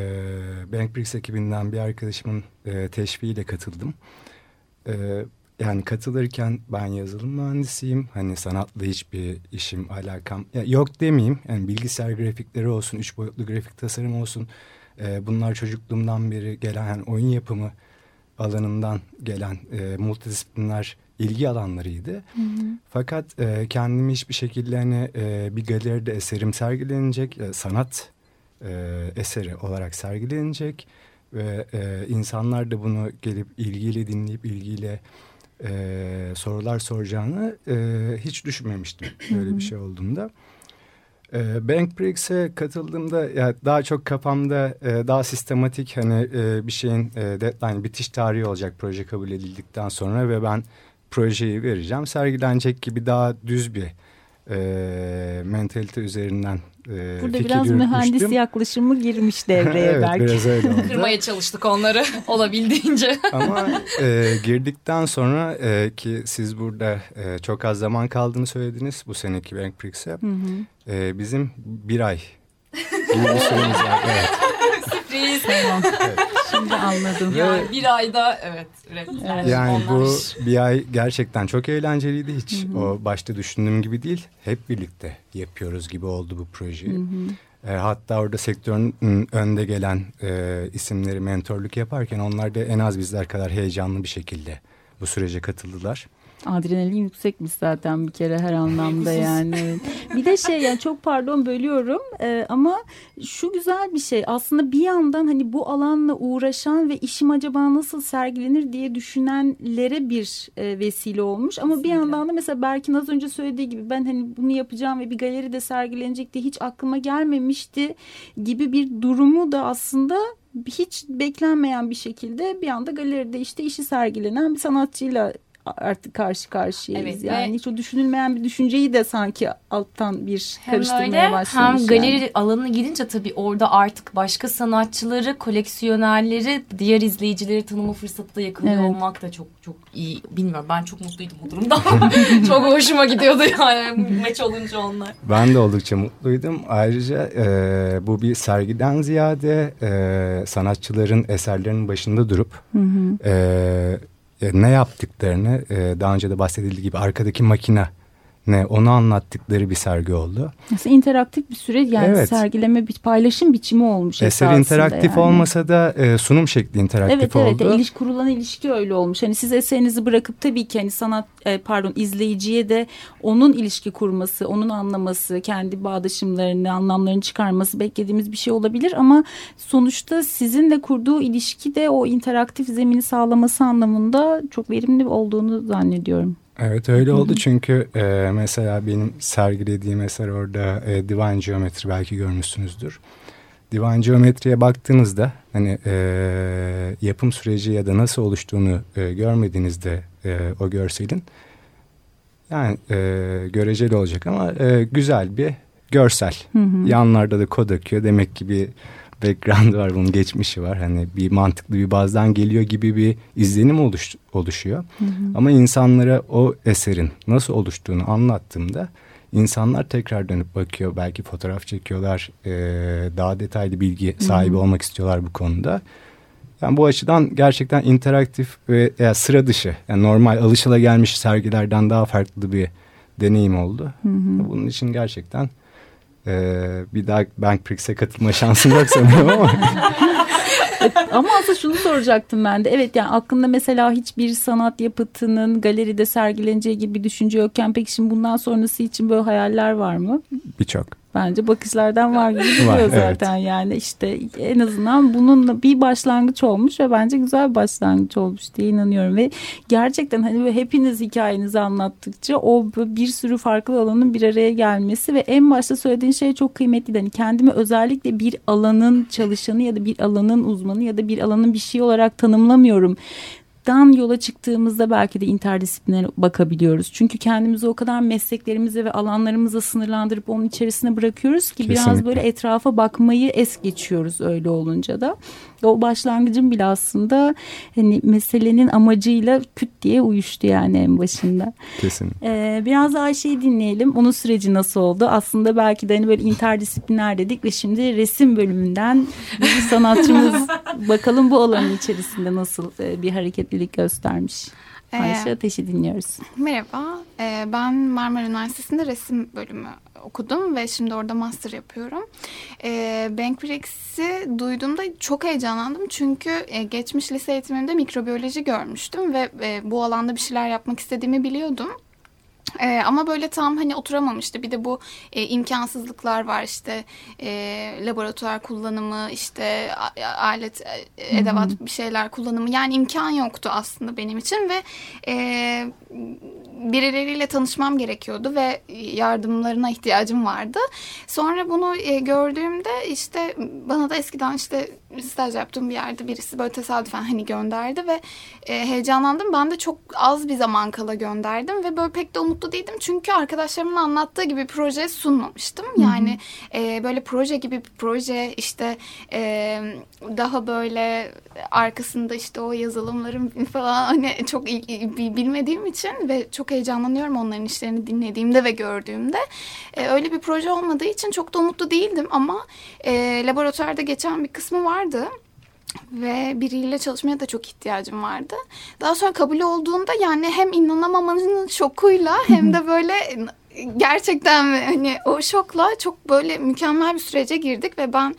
Bankbrix ekibinden bir arkadaşımın e, teşviğiyle katıldım. E, yani katılırken ben yazılım mühendisiyim. Hani sanatla hiçbir işim alakam ya yok demeyeyim. Yani bilgisayar grafikleri olsun, üç boyutlu grafik tasarım olsun. E, bunlar çocukluğumdan beri gelen yani oyun yapımı alanından gelen e, multidisipliner ilgi alanlarıydı. Hı hı. Fakat e, kendimi hiçbir şekilde hani e, bir galeride eserim sergilenecek, e, sanat e, eseri olarak sergilenecek ve e, insanlar da bunu gelip ilgiyle dinleyip ilgiyle e, sorular soracağını e, hiç düşünmemiştim böyle bir şey olduğunda. E, Bankbrix'e katıldığımda ya daha çok kafamda e, daha sistematik hani e, bir şeyin e, deadline bitiş tarihi olacak proje kabul edildikten sonra ve ben projeyi vereceğim. Sergilenecek gibi daha düz bir e, mentalite üzerinden e, Burada biraz yürütmüştüm. mühendis yaklaşımı girmiş devreye evet, belki. biraz öyle oldu. Kırmaya çalıştık onları olabildiğince. Ama e, girdikten sonra e, ki siz burada e, çok az zaman kaldığını söylediniz bu seneki Bank Prix'e. E, bizim bir ay gibi bir süremiz var. Evet. Sürpriz. Tamam. Evet. Şimdi anladım. Yani bir ayda evet. evet. Yani bu bir ay gerçekten çok eğlenceliydi. Hiç o başta düşündüğüm gibi değil. Hep birlikte yapıyoruz gibi oldu bu projeyi. Hı -hı. E, hatta orada sektörün önde gelen e, isimleri mentorluk yaparken onlar da en az bizler kadar heyecanlı bir şekilde bu sürece katıldılar. Adrenalin yüksekmiş zaten bir kere her anlamda yani. bir de şey yani çok pardon bölüyorum ee, ama şu güzel bir şey aslında bir yandan hani bu alanla uğraşan ve işim acaba nasıl sergilenir diye düşünenlere bir e, vesile olmuş. Ama Kesinlikle. bir yandan da mesela Berkin az önce söylediği gibi ben hani bunu yapacağım ve bir galeride sergilenecek diye hiç aklıma gelmemişti gibi bir durumu da aslında hiç beklenmeyen bir şekilde bir anda galeride işte işi sergilenen bir sanatçıyla artık karşı karşıyayız. Evet, yani hiç o düşünülmeyen bir düşünceyi de sanki alttan bir hem karıştırmaya öyle, başlamış. Hem galeri yani. alanına gidince tabii orada artık başka sanatçıları, koleksiyonerleri, diğer izleyicileri tanıma fırsatı da yakalıyor evet. olmak da çok çok iyi. Bilmiyorum ben çok mutluydum bu durumda. çok hoşuma gidiyordu yani maç olunca onlar. Ben de oldukça mutluydum. Ayrıca e, bu bir sergiden ziyade e, sanatçıların eserlerinin başında durup hı hı. E, ne yaptıklarını e, daha önce de bahsedildiği gibi arkadaki makine ne onu anlattıkları bir sergi oldu. Nasıl interaktif bir süreç yani evet. sergileme bir paylaşım biçimi olmuş Eser interaktif yani. olmasa da e, sunum şekli interaktif evet, oldu. Evet evet kurulan ilişki öyle olmuş. Hani siz eserinizi bırakıp tabii ki hani sanat e, pardon izleyiciye de onun ilişki kurması, onun anlaması, kendi bağdaşımlarını, anlamlarını çıkarması beklediğimiz bir şey olabilir ama sonuçta sizinle kurduğu ilişki de o interaktif zemini sağlaması anlamında çok verimli olduğunu zannediyorum. Evet öyle oldu çünkü e, mesela benim sergilediğim eser orada e, Divine Geometry belki görmüşsünüzdür. Divine Geometry'ye baktığınızda hani e, yapım süreci ya da nasıl oluştuğunu e, görmediğinizde e, o görselin yani e, göreceli olacak ama e, güzel bir görsel. Hı hı. Yanlarda da kod akıyor demek ki bir background var, bunun geçmişi var. Hani bir mantıklı bir bazdan geliyor gibi bir izlenim oluş, oluşuyor. Hı hı. Ama insanlara o eserin nasıl oluştuğunu anlattığımda insanlar tekrar dönüp bakıyor. Belki fotoğraf çekiyorlar, e, daha detaylı bilgi sahibi hı hı. olmak istiyorlar bu konuda. Yani bu açıdan gerçekten interaktif ve yani sıra dışı, yani normal alışılagelmiş sergilerden daha farklı bir deneyim oldu. Hı hı. Bunun için gerçekten ee, bir daha Bank Prix'e katılma şansım yok sanıyorum ama. ama aslında şunu soracaktım ben de. Evet yani aklında mesela hiçbir sanat yapıtının galeride sergileneceği gibi bir düşünce yokken peki şimdi bundan sonrası için böyle hayaller var mı? Birçok. Bence bakışlardan var gibi duruyor Var, zaten. Evet. yani işte en azından bununla bir başlangıç olmuş ve bence güzel bir başlangıç olmuş diye inanıyorum. Ve gerçekten hani hepiniz hikayenizi anlattıkça o bir sürü farklı alanın bir araya gelmesi ve en başta söylediğin şey çok kıymetli hani kendimi özellikle bir alanın çalışanı ya da bir alanın uzmanı ya da bir alanın bir şey olarak tanımlamıyorum dan yola çıktığımızda belki de interdisipliner bakabiliyoruz. Çünkü kendimizi o kadar mesleklerimize ve alanlarımıza sınırlandırıp onun içerisine bırakıyoruz ki biraz Kesinlikle. böyle etrafa bakmayı es geçiyoruz öyle olunca da. O başlangıcın bile aslında hani meselenin amacıyla küt diye uyuştu yani en başında. Kesin. Ee, biraz da Ayşe'yi dinleyelim. Onun süreci nasıl oldu? Aslında belki de hani böyle interdisipliner dedik ve şimdi resim bölümünden bir sanatçımız bakalım bu alanın içerisinde nasıl e, bir hareketlilik göstermiş. Ee, Ayşe Ateş'i dinliyoruz. Merhaba, ee, ben Marmara Üniversitesi'nde resim bölümü okudum ve şimdi orada master yapıyorum. Ee, Bankbrex'i duyduğumda çok heyecanlandım çünkü e, geçmiş lise eğitimimde mikrobiyoloji görmüştüm ve e, bu alanda bir şeyler yapmak istediğimi biliyordum. Ee, ama böyle tam hani oturamamıştı. Bir de bu e, imkansızlıklar var işte e, laboratuvar kullanımı, işte a- alet, e, edevat bir şeyler kullanımı. Yani imkan yoktu aslında benim için ve e, birileriyle tanışmam gerekiyordu ve yardımlarına ihtiyacım vardı. Sonra bunu e, gördüğümde işte bana da eskiden işte staj yaptığım bir yerde birisi böyle tesadüfen hani gönderdi ve e, heyecanlandım. Ben de çok az bir zaman kala gönderdim ve böyle pek de umutlu değildim. Çünkü arkadaşlarımın anlattığı gibi proje sunmamıştım. Yani e, böyle proje gibi bir proje işte e, daha böyle arkasında işte o yazılımların falan hani çok il- il- bilmediğim için ve çok heyecanlanıyorum onların işlerini dinlediğimde ve gördüğümde. E, öyle bir proje olmadığı için çok da umutlu değildim ama e, laboratuvarda geçen bir kısmı vardı ve biriyle çalışmaya da çok ihtiyacım vardı. Daha sonra kabul olduğunda yani hem inanamamanın şokuyla hem de böyle gerçekten hani o şokla çok böyle mükemmel bir sürece girdik ve ben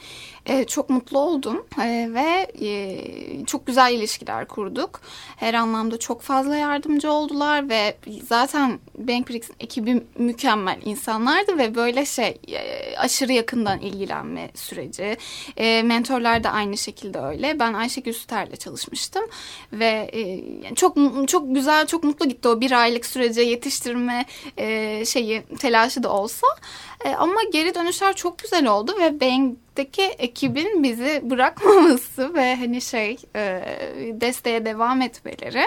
e, çok mutlu oldum E, ve e, çok güzel ilişkiler kurduk. Her anlamda çok fazla yardımcı oldular ve zaten Bankbrix'in ekibi mükemmel insanlardı ve böyle şey e, aşırı yakından ilgilenme süreci. E, mentorlar da aynı şekilde öyle. Ben Ayşegül Süter'le çalışmıştım ve e, çok çok güzel, çok mutlu gitti o bir aylık sürece yetiştirme e, şeyi telaşı da olsa. E, ama geri dönüşler çok güzel oldu ve Bank'teki ekibin bizi bırakmaması ve hani şey e, desteğe devam etmeleri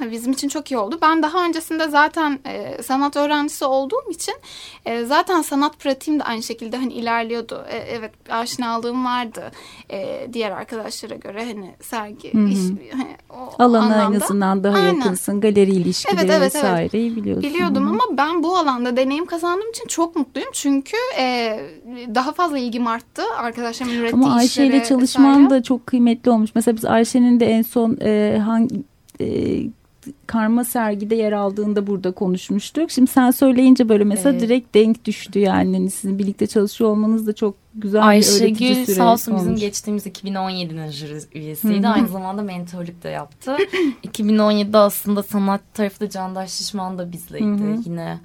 bizim için çok iyi oldu. Ben daha öncesinde zaten e, sanat öğrencisi olduğum için e, zaten sanat pratiğim de aynı şekilde hani ilerliyordu. E, evet aşinalığım vardı e, diğer arkadaşlara göre hani sergi Hı hı. iş hani, o Alana en azından daha Aynen. yakınsın. Galeri ilişkileri Evet, evet, evet. vesaireyi biliyorsun. Biliyordum Hı hı. ama ben bu alanda deneyim kazandığım için çok mutluyum. Çünkü e, daha fazla ilgim arttı. Arkadaşlarımın ürettiği Ama Ayşe ile işlere çalışman vesaire. da çok kıymetli olmuş. Mesela biz Ayşe'nin de en son e, hangi e, karma sergide yer aldığında burada konuşmuştuk. Şimdi sen söyleyince böyle mesela Evet. direkt denk düştü yani. Hani sizin birlikte çalışıyor olmanız da çok güzel bir öğretici Ayşegül sağ olsun bizim olmuş. geçtiğimiz 2017'nin jüri üyesiydi. Hı hı. Aynı zamanda mentorluk da yaptı. 2017'de aslında sanat tarafı da Candaş Şişman da bizleydi. Hı. Yine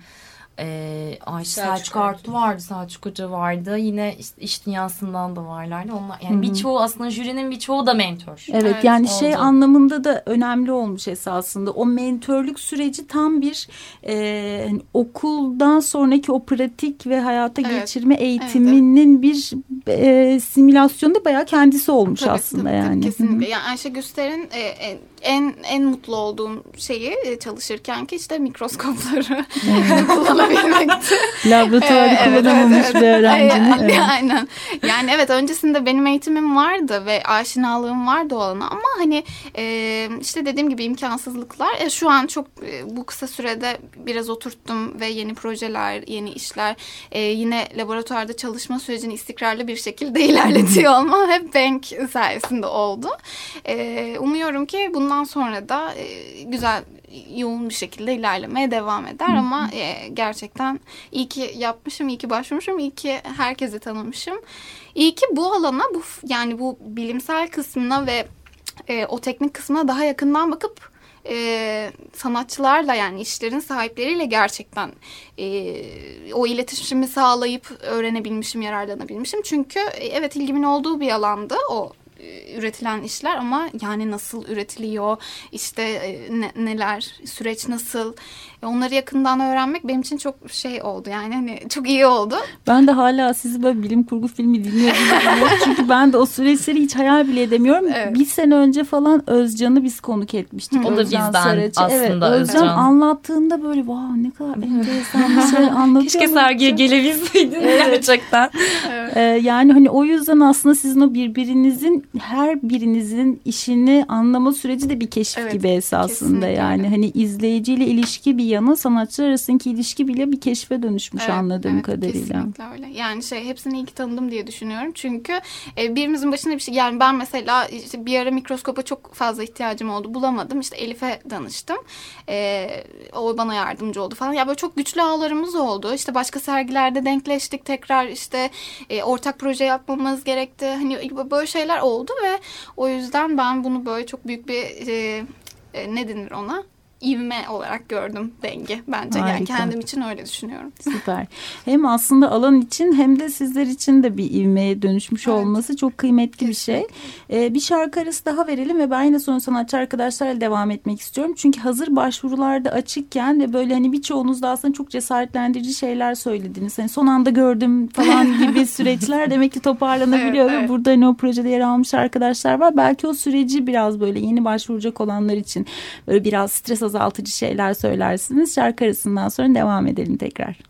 e, Ayşe Selçuk Selçuk Artu vardı, Selçuk Hoca vardı. Yine işte iş dünyasından da varlardı. Onlar yani Hı hı. birçoğu aslında jürinin birçoğu da mentor. Evet, Evet, yani şey oldu. anlamında da önemli olmuş esasında. O mentörlük süreci tam bir e, hani okuldan sonraki o pratik ve hayata Evet, geçirme eğitiminin bir e, simülasyonu da bayağı kendisi olmuş Tabii, aslında tabii, tabii, yani. kesinlikle. Yani Ayşe Güster'in e, e, en en mutlu olduğum şeyi e, çalışırken ki işte mikroskopları kullanabilmekti. Laboratuvarı Ee, evet, kullanamamış evet, evet. bir öğrencinin. Aynen, evet. Aynen. Yani evet öncesinde benim eğitimim vardı ve aşinalığım vardı o alana ama hani e, işte dediğim gibi imkansızlıklar. E, şu an çok e, bu kısa sürede biraz oturttum ve yeni projeler, yeni işler e, yine laboratuvarda çalışma sürecini istikrarlı bir şekilde ilerletiyor olma hep Bank sayesinde oldu. E, umuyorum ki bundan sonra da e, güzel yoğun bir şekilde ilerlemeye devam eder ama e, gerçekten iyi ki yapmışım, iyi ki başvurmuşum, iyi ki herkesi tanımışım. İyi ki bu alana, bu yani bu bilimsel kısmına ve e, o teknik kısmına daha yakından bakıp e, sanatçılarla yani işlerin sahipleriyle gerçekten e, o iletişimi sağlayıp öğrenebilmişim, yararlanabilmişim. Çünkü e, evet ilgimin olduğu bir alandı o üretilen işler ama yani nasıl üretiliyor işte e, ne, neler süreç nasıl e, onları yakından öğrenmek benim için çok şey oldu yani hani çok iyi oldu. Ben de hala sizi böyle bilim kurgu filmi dinliyorum. Çünkü ben de o süreçleri hiç hayal bile edemiyorum. Evet. Bir sene önce falan Özcan'ı biz konuk etmiştik. O da Özcan bizden Saraç'ı. aslında evet, Özcan. Özcan anlattığında böyle wow ne kadar enteresan bir şey anlatıyor. Keşke sergiye gelebilseydin evet. gerçekten. Evet. Ee, yani hani o yüzden aslında sizin o birbirinizin her birinizin işini anlama süreci de bir keşif evet, gibi esasında kesinlikle. yani hani izleyiciyle ilişki bir yana sanatçılar arasındaki ilişki bile bir keşfe dönüşmüş evet, anladığım evet, kadarıyla. Kesinlikle öyle. Yani şey hepsini iyi ki tanıdım diye düşünüyorum. Çünkü e, birimizin başına bir şey yani ben mesela işte bir ara mikroskopa çok fazla ihtiyacım oldu bulamadım. İşte Elif'e danıştım. E, o bana yardımcı oldu falan. Ya böyle çok güçlü ağlarımız oldu. İşte başka sergilerde denkleştik tekrar işte e, ortak proje yapmamız gerekti. Hani böyle şeyler oldu ve o yüzden ben bunu böyle çok büyük bir e, e, ne denir ona? İvme olarak gördüm denge bence. Harika. Yani kendim için öyle düşünüyorum. Süper. Hem aslında alan için hem de sizler için de bir ivmeye dönüşmüş evet. olması çok kıymetli Kesinlikle. bir şey. Ee, bir şarkı arası daha verelim ve ben yine son sanatçı arkadaşlarla devam etmek istiyorum. Çünkü hazır başvurularda açıkken ve böyle hani birçoğunuz da aslında çok cesaretlendirici şeyler söylediniz. Hani son anda gördüm falan gibi süreçler demek ki toparlanabiliyor evet, ve evet. burada hani o projede yer almış arkadaşlar var. Belki o süreci biraz böyle yeni başvuracak olanlar için böyle biraz stres azaltıcı şeyler söylersiniz. Şarkı arasından sonra devam edelim tekrar.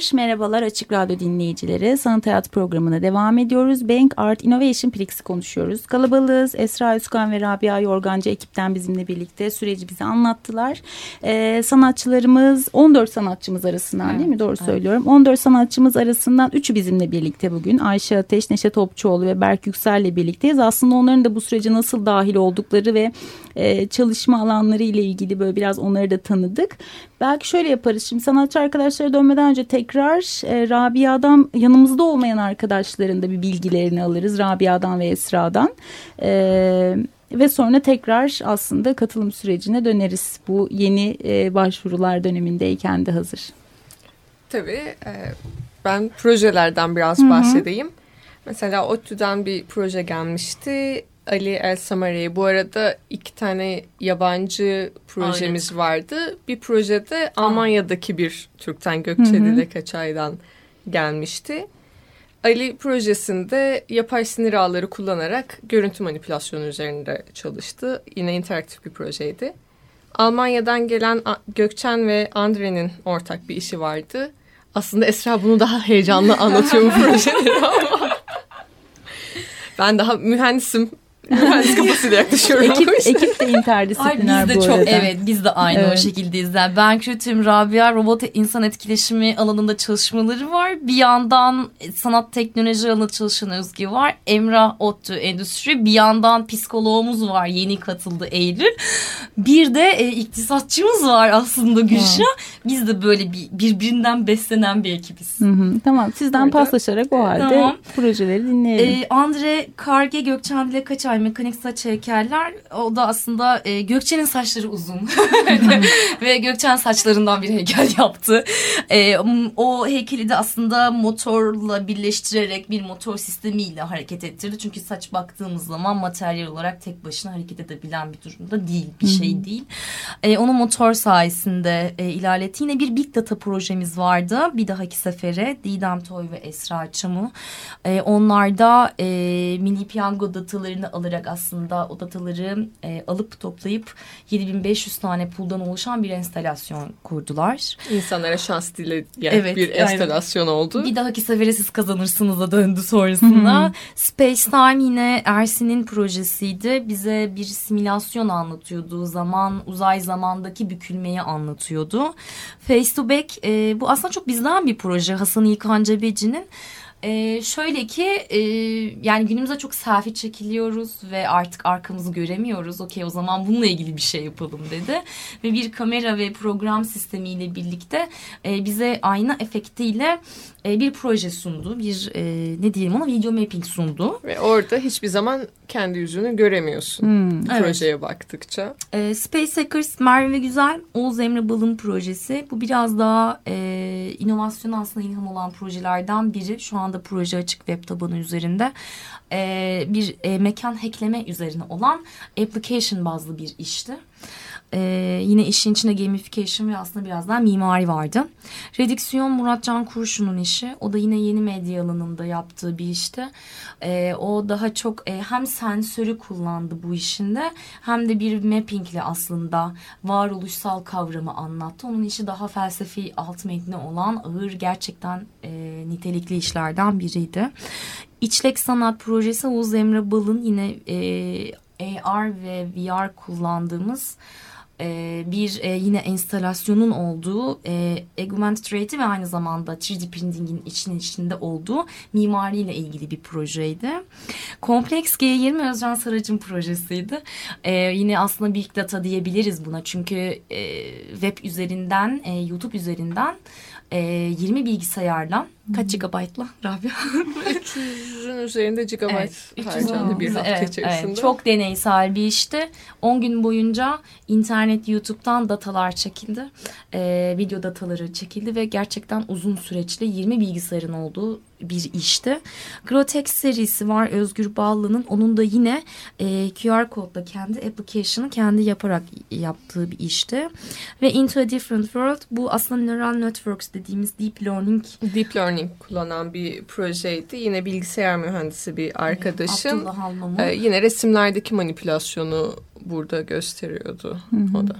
Tekrar merhabalar Açık Radyo dinleyicileri. Sanat Hayat programına devam ediyoruz. Bank Art Innovation Prix'si konuşuyoruz. Kalabalığız. Esra Üskan ve Rabia Yorgancı ekipten bizimle birlikte süreci bize anlattılar. Ee, sanatçılarımız 14 sanatçımız arasından evet, değil mi? Doğru evet. söylüyorum. 14 sanatçımız arasından 3'ü bizimle birlikte bugün. Ayşe Ateş, Neşet Topçuoğlu ve Berk Yüksel'le birlikteyiz. Aslında onların da bu sürece nasıl dahil oldukları ve e, çalışma alanları ile ilgili böyle biraz onları da tanıdık. Belki şöyle yaparız. Şimdi sanatçı arkadaşlara dönmeden önce tekrar e, Rabia'dan yanımızda olmayan arkadaşların da bir bilgilerini alırız. Rabia'dan ve Esra'dan. E, ve sonra tekrar aslında katılım sürecine döneriz. Bu yeni e, başvurular dönemindeyken de hazır. Tabii. E, ben projelerden biraz Hı -hı. bahsedeyim. Mesela ODTÜ'den bir proje gelmişti. Ali El Samare'ye. Bu arada iki tane yabancı projemiz Aynen. vardı. Bir projede Almanya'daki bir Türk'ten Gökçeli Kaçay'dan gelmişti. Ali projesinde yapay sinir ağları kullanarak görüntü manipülasyonu üzerinde çalıştı. Yine interaktif bir projeydi. Almanya'dan gelen Gökçen ve Andre'nin ortak bir işi vardı. Aslında Esra bunu daha heyecanlı anlatıyor bu projeleri ama ben daha mühendisim Mühendis kafasıyla yaklaşıyorum. ekip, ekip de interdisipliner Ay, biz de bu çok, arada. Evet biz de aynı evet. o şekildeyiz. Yani ben Kütüm Rabia robot insan etkileşimi alanında çalışmaları var. Bir yandan sanat teknoloji alanında çalışan Özge var. Emrah Ottu Endüstri. Bir yandan psikoloğumuz var. Yeni katıldı Eylül. Bir de e, iktisatçımız var aslında Gülşah. Biz de böyle bir birbirinden beslenen bir ekibiz. Hı hı. Tamam sizden Orada. paslaşarak o halde tamam. projeleri dinleyelim. Ee, Andre Karge Gökçen Dile Kaçay mekanik saç heykeller. O da aslında e, Gökçen'in saçları uzun. Ve Gökçen saçlarından bir heykel yaptı. E, o heykeli de aslında motorla birleştirerek bir motor sistemiyle hareket ettirdi. Çünkü saç baktığımız zaman materyal olarak tek başına hareket edebilen bir durumda değil. Bir şey değil. E, onu motor sayesinde e, ilerletti. Yine bir Big Data projemiz vardı. Bir dahaki sefere Didem Toy ve Esra Çamı. E, onlar da e, mini piyango datalarını alır olarak aslında o dataları e, alıp toplayıp 7500 tane pool'dan oluşan bir enstalasyon kurdular. İnsanlara şans dileyen evet, bir enstalasyon aynen. oldu. Bir dahaki sefere siz kazanırsınız da döndü sonrasında. Space Time yine Ersin'in projesiydi. Bize bir simülasyon anlatıyordu. Zaman, uzay zamandaki bükülmeyi anlatıyordu. Face to Back e, bu aslında çok bizden bir proje. Hasan İlkan Cebeci'nin. Ee, şöyle ki e, yani günümüzde çok selfie çekiliyoruz ve artık arkamızı göremiyoruz. Okey o zaman bununla ilgili bir şey yapalım dedi. Ve bir kamera ve program sistemiyle birlikte e, bize ayna efektiyle e, bir proje sundu. Bir e, ne diyelim ona video mapping sundu. Ve orada hiçbir zaman kendi yüzünü göremiyorsun hmm, projeye evet. baktıkça. E, Space Hackers Merve Güzel, Oğuz Emre Bal'ın projesi. Bu biraz daha e, inovasyon aslında ilham olan projelerden biri. Şu anda proje açık web tabanı üzerinde. E, bir e, mekan hackleme üzerine olan application bazlı bir işti. Ee, yine işin içinde gamification ve aslında biraz daha mimari vardı. Redüksiyon Muratcan Kurşun'un işi. O da yine yeni medya alanında yaptığı bir işti. Ee, o daha çok e, hem sensörü kullandı bu işinde hem de bir mappingle aslında varoluşsal kavramı anlattı. Onun işi daha felsefi alt metni olan ağır gerçekten e, nitelikli işlerden biriydi. İçlek Sanat Projesi Oğuz Emre Bal'ın yine e, AR ve VR kullandığımız e, bir e, yine enstalasyonun olduğu e, augmented ve aynı zamanda 3D printing'in için içinde olduğu mimariyle ilgili bir projeydi. Kompleks G20 Özcan Sarac'ın projesiydi. E, yine aslında Big Data diyebiliriz buna çünkü e, web üzerinden, e, YouTube üzerinden e, 20 bilgisayarla kaç gigabaytla Rabia? 300'ün üzerinde gigabayt evet, harcandı bir hafta evet, içerisinde. Evet, çok deneysel bir işti. 10 gün boyunca internet YouTube'dan datalar çekildi. E, video dataları çekildi ve gerçekten uzun süreçli 20 bilgisayarın olduğu bir işti. Grotex serisi var Özgür Ballı'nın. Onun da yine e, QR kodla kendi application'ı kendi yaparak yaptığı bir işti. Ve Into a Different World bu aslında neural networks dediğimiz deep learning. Deep learning kullanan bir projeydi. Yine bilgisayar mühendisi bir arkadaşım. Ee, yine resimlerdeki manipülasyonu burada gösteriyordu Hı -hı. o da.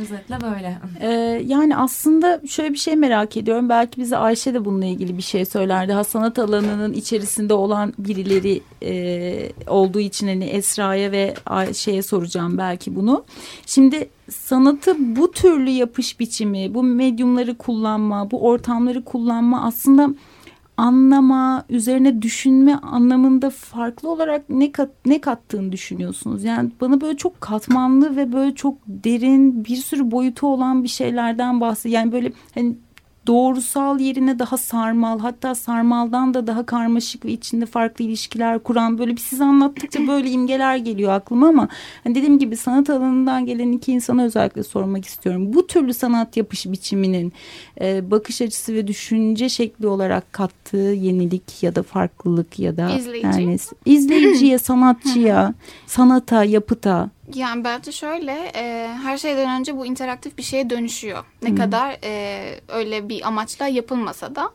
Özetle böyle. Ee, yani aslında şöyle bir şey merak ediyorum. Belki bize Ayşe de bununla ilgili bir şey söylerdi. Ha sanat alanının içerisinde olan birileri e, olduğu için hani Esra'ya ve Ayşe'ye soracağım belki bunu. Şimdi sanatı bu türlü yapış biçimi, bu medyumları kullanma, bu ortamları kullanma aslında anlama, üzerine düşünme anlamında farklı olarak ne kat, ne kattığını düşünüyorsunuz? Yani bana böyle çok katmanlı ve böyle çok derin bir sürü boyutu olan bir şeylerden bahsediyor. Yani böyle hani doğrusal yerine daha sarmal hatta sarmaldan da daha karmaşık ve içinde farklı ilişkiler kuran böyle bir siz anlattıkça böyle imgeler geliyor aklıma ama hani dediğim gibi sanat alanından gelen iki insana özellikle sormak istiyorum. Bu türlü sanat yapış biçiminin e, bakış açısı ve düşünce şekli olarak kattığı yenilik ya da farklılık ya da İzleyici. yani izleyiciye, sanatçıya, sanata, yapıta Yani bence şöyle e, her şeyden önce bu interaktif bir şeye dönüşüyor. Ne kadar e, öyle bir amaçla yapılmasa da.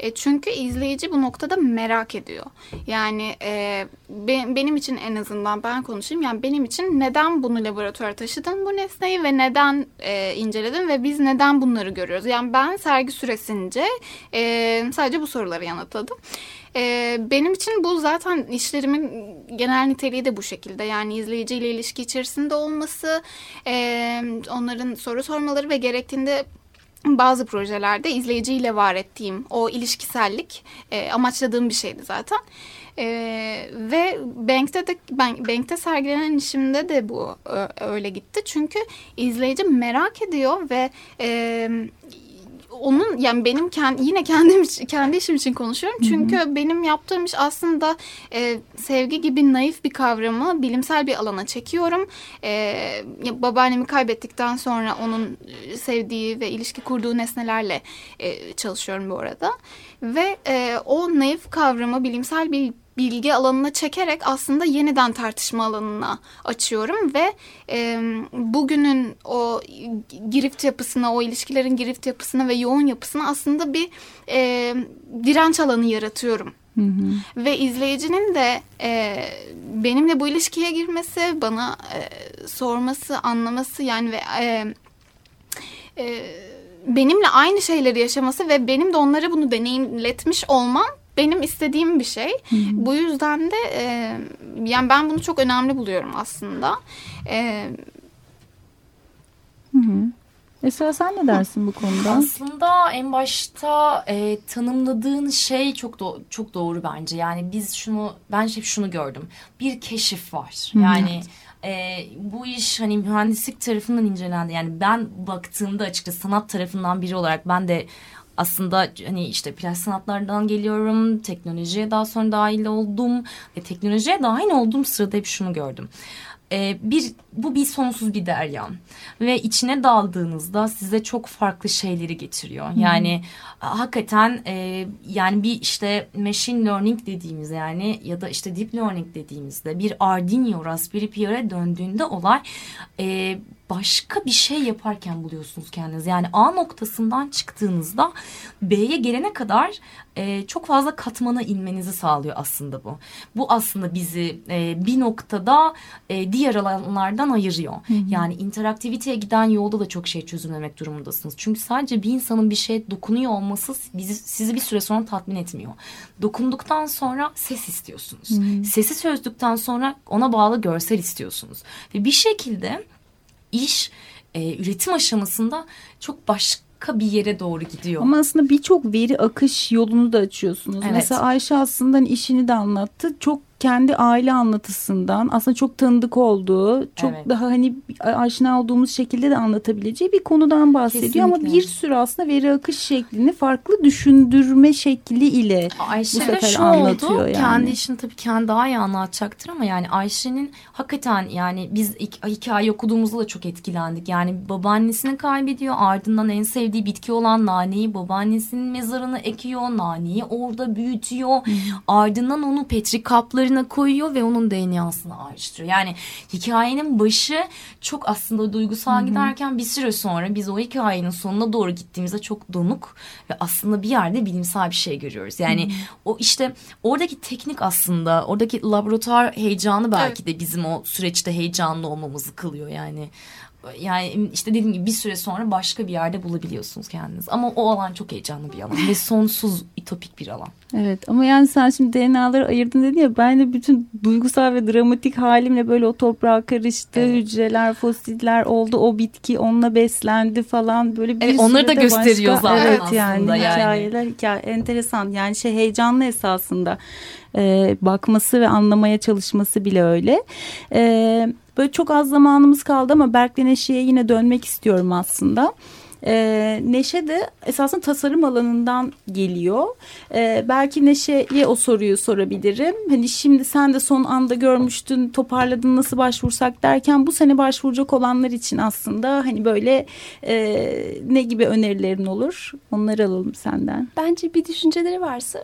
E, çünkü izleyici bu noktada merak ediyor. Yani e, be- benim için en azından ben konuşayım. Yani benim için neden bunu laboratuvara taşıdın bu nesneyi ve neden e, inceledin ve biz neden bunları görüyoruz? Yani ben sergi süresince e, sadece bu soruları yanıtladım. Ee, benim için bu zaten işlerimin genel niteliği de bu şekilde. Yani izleyiciyle ilişki içerisinde olması, e, onların soru sormaları ve gerektiğinde bazı projelerde izleyiciyle var ettiğim o ilişkisellik e, amaçladığım bir şeydi zaten. E, ve Bank'te de ben, Bank'te sergilenen işimde de bu öyle gitti. Çünkü izleyici merak ediyor ve e, onun yani benim kendi, yine kendim kendi işim için konuşuyorum. Çünkü benim yaptığım iş aslında e, sevgi gibi naif bir kavramı bilimsel bir alana çekiyorum. E, babaannemi kaybettikten sonra onun e, sevdiği ve ilişki kurduğu nesnelerle e, çalışıyorum bu arada. Ve e, o naif kavramı bilimsel bir bilgi alanına çekerek aslında yeniden tartışma alanına açıyorum ve e, bugünün o girift yapısına, o ilişkilerin girift yapısına ve yoğun yapısına aslında bir e, direnç alanı yaratıyorum. Ve izleyicinin de e, benimle bu ilişkiye girmesi, bana e, sorması, anlaması yani ve e, e, benimle aynı şeyleri yaşaması ve benim de onlara bunu deneyimletmiş olmam benim istediğim bir şey. Bu yüzden de e, yani ben bunu çok önemli buluyorum aslında. E, Esra sen ne dersin bu konuda? Aslında en başta e, tanımladığın şey çok do- çok doğru bence. Yani biz şunu ben hep şunu gördüm. Bir keşif var. Yani e, bu iş hani mühendislik tarafından incelendi. Yani ben baktığımda açıkçası sanat tarafından biri olarak ben de aslında hani işte plastik sanatlardan geliyorum. Teknolojiye daha sonra dahil oldum. Ve teknolojiye dahil olduğum sırada hep şunu gördüm. Ee, bir bu bir sonsuz bir derya ve içine daldığınızda size çok farklı şeyleri getiriyor. Yani hakikaten e, yani bir işte machine learning dediğimiz yani ya da işte deep learning dediğimizde bir Arduino Raspberry Pi'ye döndüğünde olay e, başka bir şey yaparken buluyorsunuz kendinizi. Yani A noktasından çıktığınızda B'ye gelene kadar e, çok fazla katmana inmenizi sağlıyor aslında bu. Bu aslında bizi e, bir noktada e, diğer alanlardan ayırıyor. Yani interaktiviteye giden yolda da çok şey çözümlemek durumundasınız. Çünkü sadece bir insanın bir şeye dokunuyor olması bizi, sizi bir süre sonra tatmin etmiyor. Dokunduktan sonra ses istiyorsunuz. Sesi çözdükten sonra ona bağlı görsel istiyorsunuz. Ve bir şekilde iş e, üretim aşamasında çok başka bir yere doğru gidiyor. Ama aslında birçok veri akış yolunu da açıyorsunuz. Evet. Mesela Ayşe aslında hani işini de anlattı. Çok kendi aile anlatısından aslında çok tanıdık olduğu, çok Evet. daha hani aşina olduğumuz şekilde de anlatabileceği bir konudan bahsediyor. Ama Kesinlikle. bir sürü aslında veri akış şeklini farklı düşündürme şekli ile Ayşe bu sefer şu anlatıyor oldu. yani. Kendi işini tabii kendi daha iyi anlatacaktır ama yani Ayşe'nin hakikaten yani biz hikaye okuduğumuzda da çok etkilendik. Yani babaannesini kaybediyor. Ardından en sevdiği bitki olan naneyi babaannesinin mezarına ekiyor. Naneyi orada büyütüyor. Ardından onu petri kaplarına koyuyor ve onun DNA'sını ayrıştırıyor. Yani hikayenin başı çok aslında duygusal giderken bir süre sonra biz o hikayenin sonuna doğru gittiğimizde çok donuk ve aslında bir yerde bilimsel bir şey görüyoruz. Yani o işte oradaki teknik aslında oradaki laboratuvar heyecanı belki de bizim o süreçte heyecanlı olmamızı kılıyor yani. Yani işte dediğim gibi bir süre sonra başka bir yerde bulabiliyorsunuz kendinizi. Ama o alan çok heyecanlı bir alan ve sonsuz ütopik bir alan. Evet ama yani sen şimdi DNA'ları ayırdın dedin ya ben de bütün duygusal ve dramatik halimle böyle o toprağa karıştı. Evet. Hücreler, fosiller oldu. O bitki onunla beslendi falan böyle bir evet, onları da gösteriyor başka, zaten evet, aslında yani. yani. Hikayeler, hikaye, enteresan yani şey heyecanlı esasında e, bakması ve anlamaya çalışması bile öyle. E, böyle çok az zamanımız kaldı ama Berk'le Neşe'ye yine dönmek istiyorum aslında. Ee, Neşe de esasında tasarım alanından geliyor. Ee, belki Neşe'ye o soruyu sorabilirim. Hani şimdi sen de son anda görmüştün, toparladın nasıl başvursak derken bu sene başvuracak olanlar için aslında hani böyle e, ne gibi önerilerin olur? Onları alalım senden. Bence bir düşünceleri varsa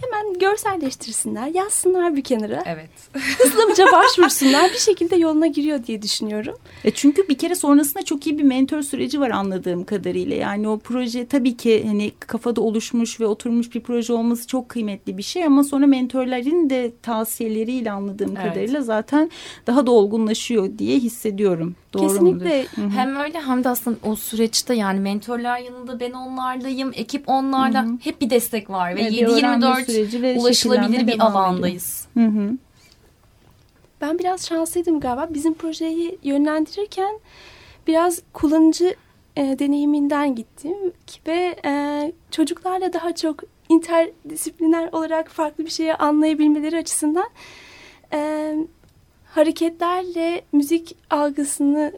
hemen görselleştirsinler, yazsınlar bir kenara. Evet. Hızlıca başvursunlar bir şekilde yoluna giriyor diye düşünüyorum. E çünkü bir kere sonrasında çok iyi bir mentor süreci var anladığım kadarıyla. Yani o proje tabii ki hani kafada oluşmuş ve oturmuş bir proje olması çok kıymetli bir şey ama sonra mentorların de tavsiyeleriyle anladığım evet. kadarıyla zaten daha da olgunlaşıyor diye hissediyorum. Doğru Kesinlikle. Mudur? Hem öyle hem de aslında o süreçte yani mentorlar yanında ben onlardayım, ekip onlarda hep bir destek var ve 7-24 rahat ulaşılabilir bir alandayız. Hı hı. Ben biraz şanslıydım galiba. Bizim projeyi yönlendirirken biraz kullanıcı e, deneyiminden gittim ve e, çocuklarla daha çok interdisipliner olarak farklı bir şeyi anlayabilmeleri açısından e, hareketlerle müzik algısını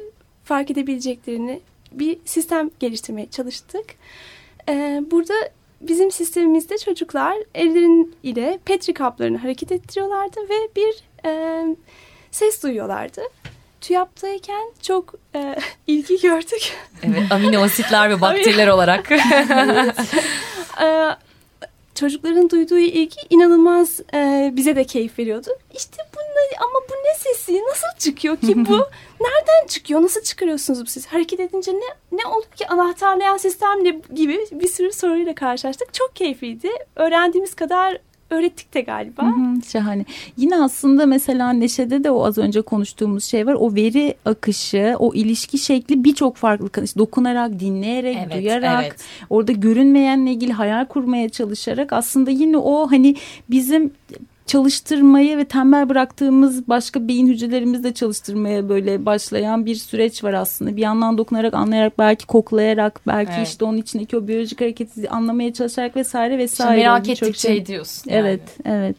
fark edebileceklerini bir sistem geliştirmeye çalıştık. E, burada bizim sistemimizde çocuklar ellerin ile petri kaplarını hareket ettiriyorlardı ve bir e, ses duyuyorlardı. TÜYAP'tayken çok e, ilgi gördük. Evet, amino asitler ve bakteriler olarak. evet. e, çocukların duyduğu ilgi inanılmaz e, bize de keyif veriyordu. İşte ama bu ne sesi? Nasıl çıkıyor ki bu? Nereden çıkıyor? Nasıl çıkarıyorsunuz bu sesi? Hareket edince ne ne oluyor ki anahtarlayan sistemle gibi bir sürü soruyla karşılaştık. Çok keyifliydi. Öğrendiğimiz kadar öğrettik de galiba. Hı hı, şahane. Yine aslında mesela Neşe'de de o az önce konuştuğumuz şey var. O veri akışı, o ilişki şekli birçok farklı. İşte dokunarak, dinleyerek, evet, duyarak, evet. orada görünmeyenle ilgili hayal kurmaya çalışarak aslında yine o hani bizim çalıştırmayı ve tembel bıraktığımız başka beyin hücrelerimizi de çalıştırmaya böyle başlayan bir süreç var aslında. Bir yandan dokunarak, anlayarak, belki koklayarak, belki evet. işte onun içindeki o biyolojik hareketi anlamaya çalışarak vesaire vesaire. İşte merak ettikçe şey. ediyorsun. Evet, yani. evet.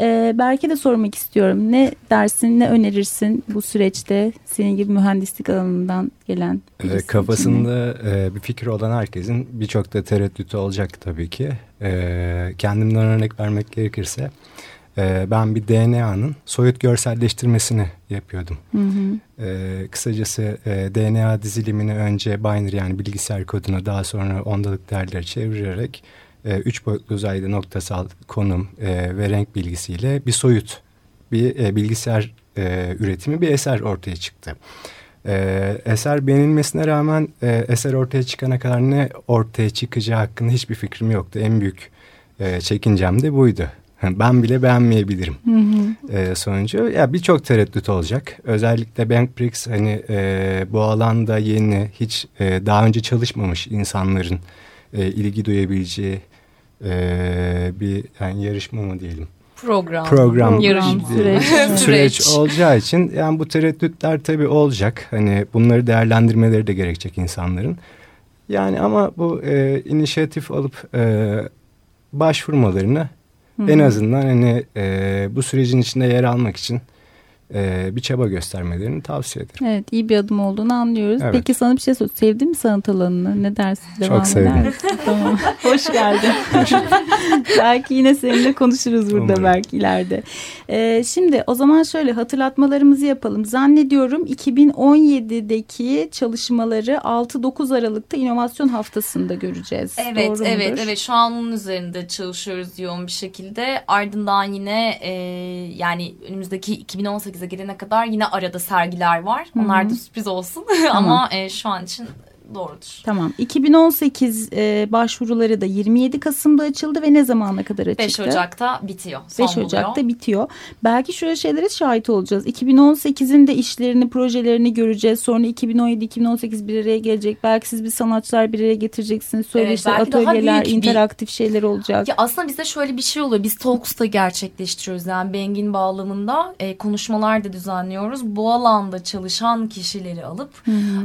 Ee, belki de sormak istiyorum. Ne dersin, ne önerirsin bu süreçte senin gibi mühendislik alanından gelen ee, Kafasında e, bir fikir olan herkesin birçok da tereddütü olacak tabii ki. E, kendimden örnek vermek gerekirse e, ben bir DNA'nın soyut görselleştirmesini yapıyordum. Hı hı. E, kısacası e, DNA dizilimini önce binary yani bilgisayar koduna daha sonra ondalık değerleri çevirerek e, üç boyutlu uzayda noktasal konum e, ve renk bilgisiyle bir soyut bir e, bilgisayar e, üretimi bir eser ortaya çıktı. E, eser beğenilmesine rağmen e, eser ortaya çıkana kadar ne ortaya çıkacağı hakkında hiçbir fikrim yoktu. En büyük e, çekincem de buydu. Ben bile beğenmeyebilirim hı hı. E, sonucu. Ya birçok tereddüt olacak. Özellikle Bankbricks hani e, bu alanda yeni hiç e, daha önce çalışmamış insanların e, ilgi duyabileceği e, bir yani yarışma mı diyelim? Program. Program. Yarışma. Süreç. süreç olacağı için yani bu tereddütler tabii olacak. Hani bunları değerlendirmeleri de gerekecek insanların. Yani ama bu e, inisiyatif alıp e, başvurmalarını Hı-hı. En azından hani e, bu sürecin içinde yer almak için e, bir çaba göstermelerini tavsiye ederim. Evet iyi bir adım olduğunu anlıyoruz. Evet. Peki sana bir şey sor. Sevdin mi sanat alanını? Ne dersin? Devam Çok sevdim. tamam. Hoş geldin. belki yine seninle konuşuruz burada Umarım. belki ileride. Ee, şimdi o zaman şöyle hatırlatmalarımızı yapalım. Zannediyorum 2017'deki çalışmaları 6-9 Aralık'ta inovasyon haftasında göreceğiz. Evet Doğru evet mudur? evet şu an onun üzerinde çalışıyoruz yoğun bir şekilde. Ardından yine e, yani önümüzdeki 2018'e gelene kadar yine arada sergiler var. Onlar da sürpriz olsun. Ama e, şu an için doğrudur. Tamam. 2018 e, başvuruları da 27 Kasım'da açıldı ve ne zamana kadar açıktı? 5 Ocak'ta bitiyor. Son 5 Ocak'ta buluyor. bitiyor. Belki şöyle şeylere şahit olacağız. 2018'in de işlerini, projelerini göreceğiz. Sonra 2017-2018 bir araya gelecek. Belki siz bir sanatçılar bir araya getireceksiniz. Söyleşiler, daha atölyeler, büyük bir- interaktif şeyler olacak. Ya aslında bizde şöyle bir şey oluyor. Biz Talks'ta gerçekleştiriyoruz. Yani Bengin bağlamında e, konuşmalar da düzenliyoruz. Bu alanda çalışan kişileri alıp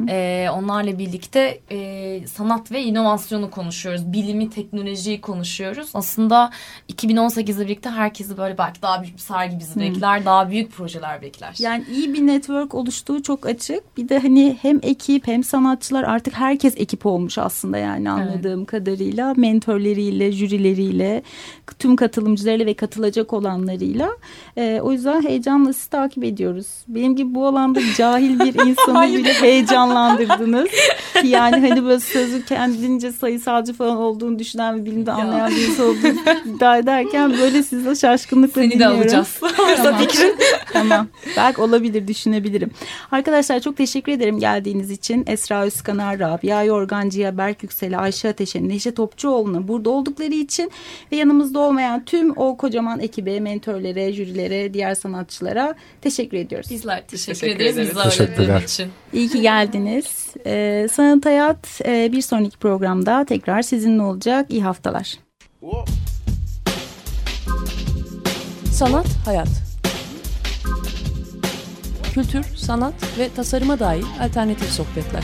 e, onlarla birlikte e, sanat ve inovasyonu konuşuyoruz. Bilimi, teknolojiyi konuşuyoruz. Aslında 2018'le birlikte herkesi böyle belki daha büyük bir sergi bizi bekler. Daha büyük projeler bekler. Yani iyi bir network oluştuğu çok açık. Bir de hani hem ekip hem sanatçılar artık herkes ekip olmuş aslında yani anladığım kadarıyla. Mentorlarıyla, jürileriyle, tüm katılımcılarıyla ve katılacak olanlarıyla. Ee, o yüzden heyecanla sizi takip ediyoruz. Benim gibi bu alanda cahil bir insanı bile heyecanlandırdınız. Ki yani hani böyle sözü kendince sayısalcı falan olduğunu düşünen ve bilimde anlayan bir insan olduğunu iddia ederken böyle sizle şaşkınlıkla Seni de dinliyorum. alacağız. Tamam. tamam. Belki olabilir düşünebilirim. Arkadaşlar çok teşekkür ederim geldiğiniz için. Esra Özkanar, Rabia Yorgancı'ya, Berk Yüksel'e, Ayşe Ateş'e, Neşe Topçuoğlu'na burada oldukları için ve yanımızda olmayan tüm o kocaman ekibe, mentörlere, jürilere, diğer sanatçılara teşekkür ediyoruz. Bizler teşekkür, Teşekkür ederiz. ağırladığın için. İyi ki geldiniz. Ee, Sanat Hayat e, bir sonraki programda tekrar sizinle olacak. İyi haftalar. Sanat, hayat. Kültür, sanat ve tasarıma dair alternatif sohbetler.